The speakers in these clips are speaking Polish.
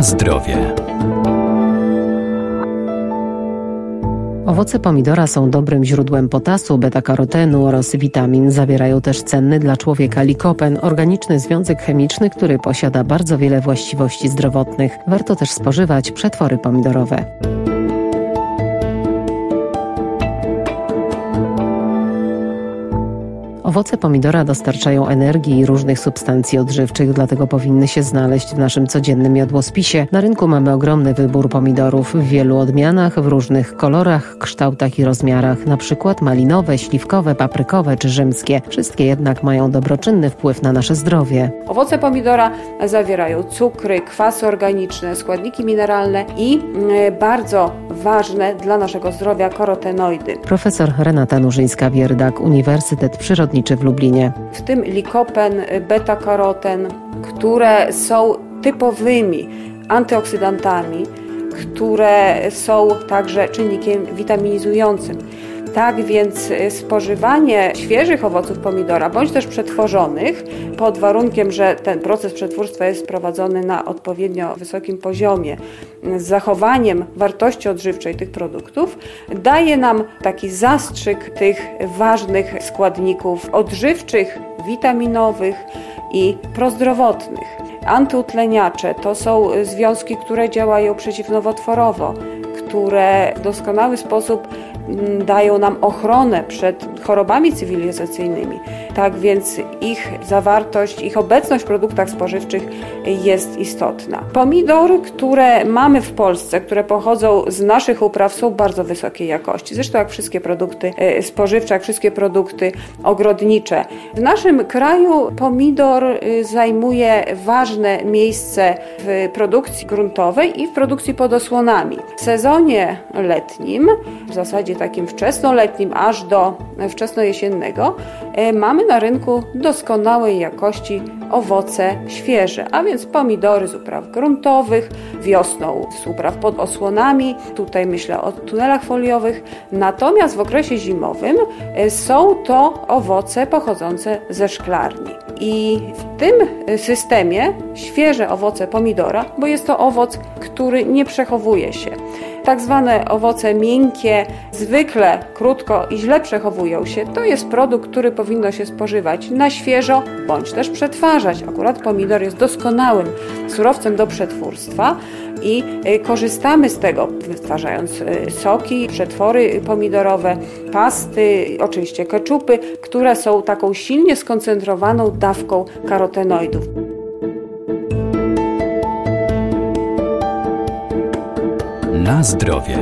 Na zdrowie. Owoce pomidora są dobrym źródłem potasu, beta-karotenu oraz witamin. Zawierają też cenny dla człowieka likopen, organiczny związek chemiczny, który posiada bardzo wiele właściwości zdrowotnych. Warto też spożywać przetwory pomidorowe. Owoce pomidora dostarczają energii i różnych substancji odżywczych, dlatego powinny się znaleźć w naszym codziennym jadłospisie. Na rynku mamy ogromny wybór pomidorów w wielu odmianach, w różnych kolorach, kształtach i rozmiarach, na przykład malinowe, śliwkowe, paprykowe czy rzymskie. Wszystkie jednak mają dobroczynny wpływ na nasze zdrowie. Owoce pomidora zawierają cukry, kwasy organiczne, składniki mineralne i mm, bardzo ważne dla naszego zdrowia korotenoidy. Profesor Renata Nurzyńska-Wierdak, Uniwersytet Przyrodniczy w Lublinie. W tym likopen, beta-karoten, które są typowymi antyoksydantami, które są także czynnikiem witaminizującym. Tak więc spożywanie świeżych owoców pomidora, bądź też przetworzonych, pod warunkiem, że ten proces przetwórstwa jest prowadzony na odpowiednio wysokim poziomie, z zachowaniem wartości odżywczej tych produktów, daje nam taki zastrzyk tych ważnych składników odżywczych, witaminowych i prozdrowotnych. Antyutleniacze to są związki, które działają przeciwnowotworowo, które w doskonały sposób dają nam ochronę przed chorobami cywilizacyjnymi. Tak więc ich zawartość, ich obecność w produktach spożywczych jest istotna. Pomidory, które mamy w Polsce, które pochodzą z naszych upraw, są bardzo wysokiej jakości. Zresztą jak wszystkie produkty e, spożywcze, jak wszystkie produkty ogrodnicze. W naszym kraju pomidor e, zajmuje ważne miejsce w produkcji gruntowej i w produkcji pod osłonami. W sezonie letnim, w zasadzie takim wczesnoletnim aż do wczesnojesiennego, e, mamy na rynku doskonałej jakości owoce świeże, a więc pomidory z upraw gruntowych, wiosną z upraw pod osłonami, tutaj myślę o tunelach foliowych, natomiast w okresie zimowym e, są to owoce pochodzące ze szklarni. I w tym systemie świeże owoce pomidora, bo jest to owoc, który nie przechowuje się. Tak zwane owoce miękkie zwykle krótko i źle przechowują się. To jest produkt, który powinno się spożywać na świeżo bądź też przetwarzać. Akurat pomidor jest doskonałym surowcem do przetwórstwa i y, korzystamy z tego, wytwarzając y, soki, przetwory pomidorowe, pasty, oczywiście keczupy, które są taką silnie skoncentrowaną dawką karotenoidów. Na zdrowie.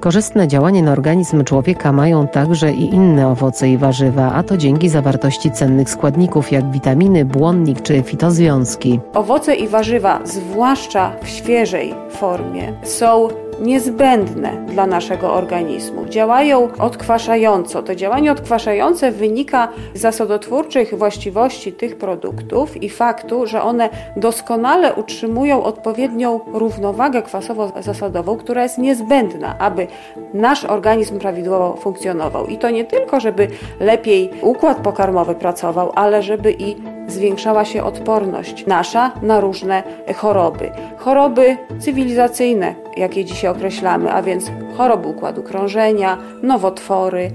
Korzystne działanie na organizm człowieka mają także i inne owoce i warzywa, a to dzięki zawartości cennych składników jak witaminy, błonnik czy fitozwiązki. Owoce i warzywa, zwłaszcza w świeżej formie, są niezbędne dla naszego organizmu. Działają odkwaszająco. To działanie odkwaszające wynika z zasadotwórczych właściwości tych produktów i faktu, że one doskonale utrzymują odpowiednią równowagę kwasowo-zasadową, która jest niezbędna, aby nasz organizm prawidłowo funkcjonował. I to nie tylko, żeby lepiej układ pokarmowy pracował, ale żeby i zwiększała się odporność nasza na różne choroby. Choroby cywilizacyjne, jakie dzisiaj określamy, a więc choroby układu krążenia, nowotwory,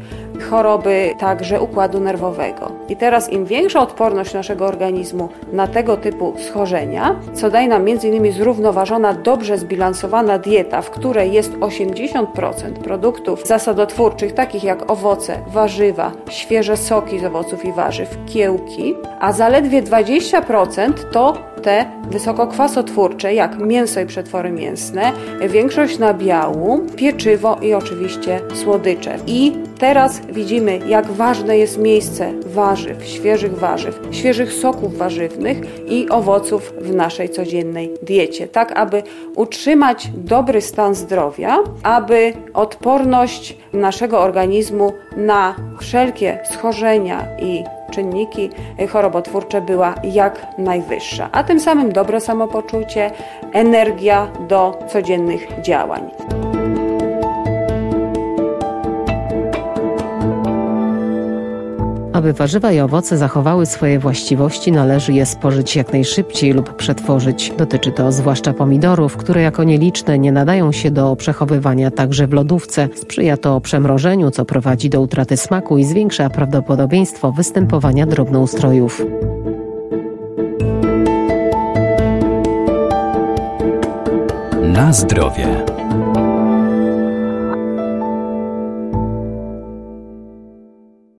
choroby także układu nerwowego. I teraz im większa odporność naszego organizmu na tego typu schorzenia, co daje nam m.in. zrównoważona, dobrze zbilansowana dieta, w której jest 80% produktów zasadotwórczych, takich jak owoce, warzywa, świeże soki z owoców i warzyw, kiełki, a zaledwie 20% to te wysokokwasotwórcze, jak mięso i przetwory mięsne, większość nabiału, pieczywo i oczywiście słodycze. I teraz widzimy, jak ważne jest miejsce warzyw, świeżych warzyw, świeżych soków warzywnych i owoców w naszej codziennej diecie, tak aby utrzymać dobry stan zdrowia, aby odporność naszego organizmu na wszelkie schorzenia i czynniki chorobotwórcze była jak najwyższa, a tym samym dobre samopoczucie, energia do codziennych działań. Aby warzywa i owoce zachowały swoje właściwości, należy je spożyć jak najszybciej lub przetworzyć. Dotyczy to zwłaszcza pomidorów, które jako nieliczne nie nadają się do przechowywania także w lodówce. Sprzyja to przemrożeniu, co prowadzi do utraty smaku i zwiększa prawdopodobieństwo występowania drobnoustrojów. Na zdrowie.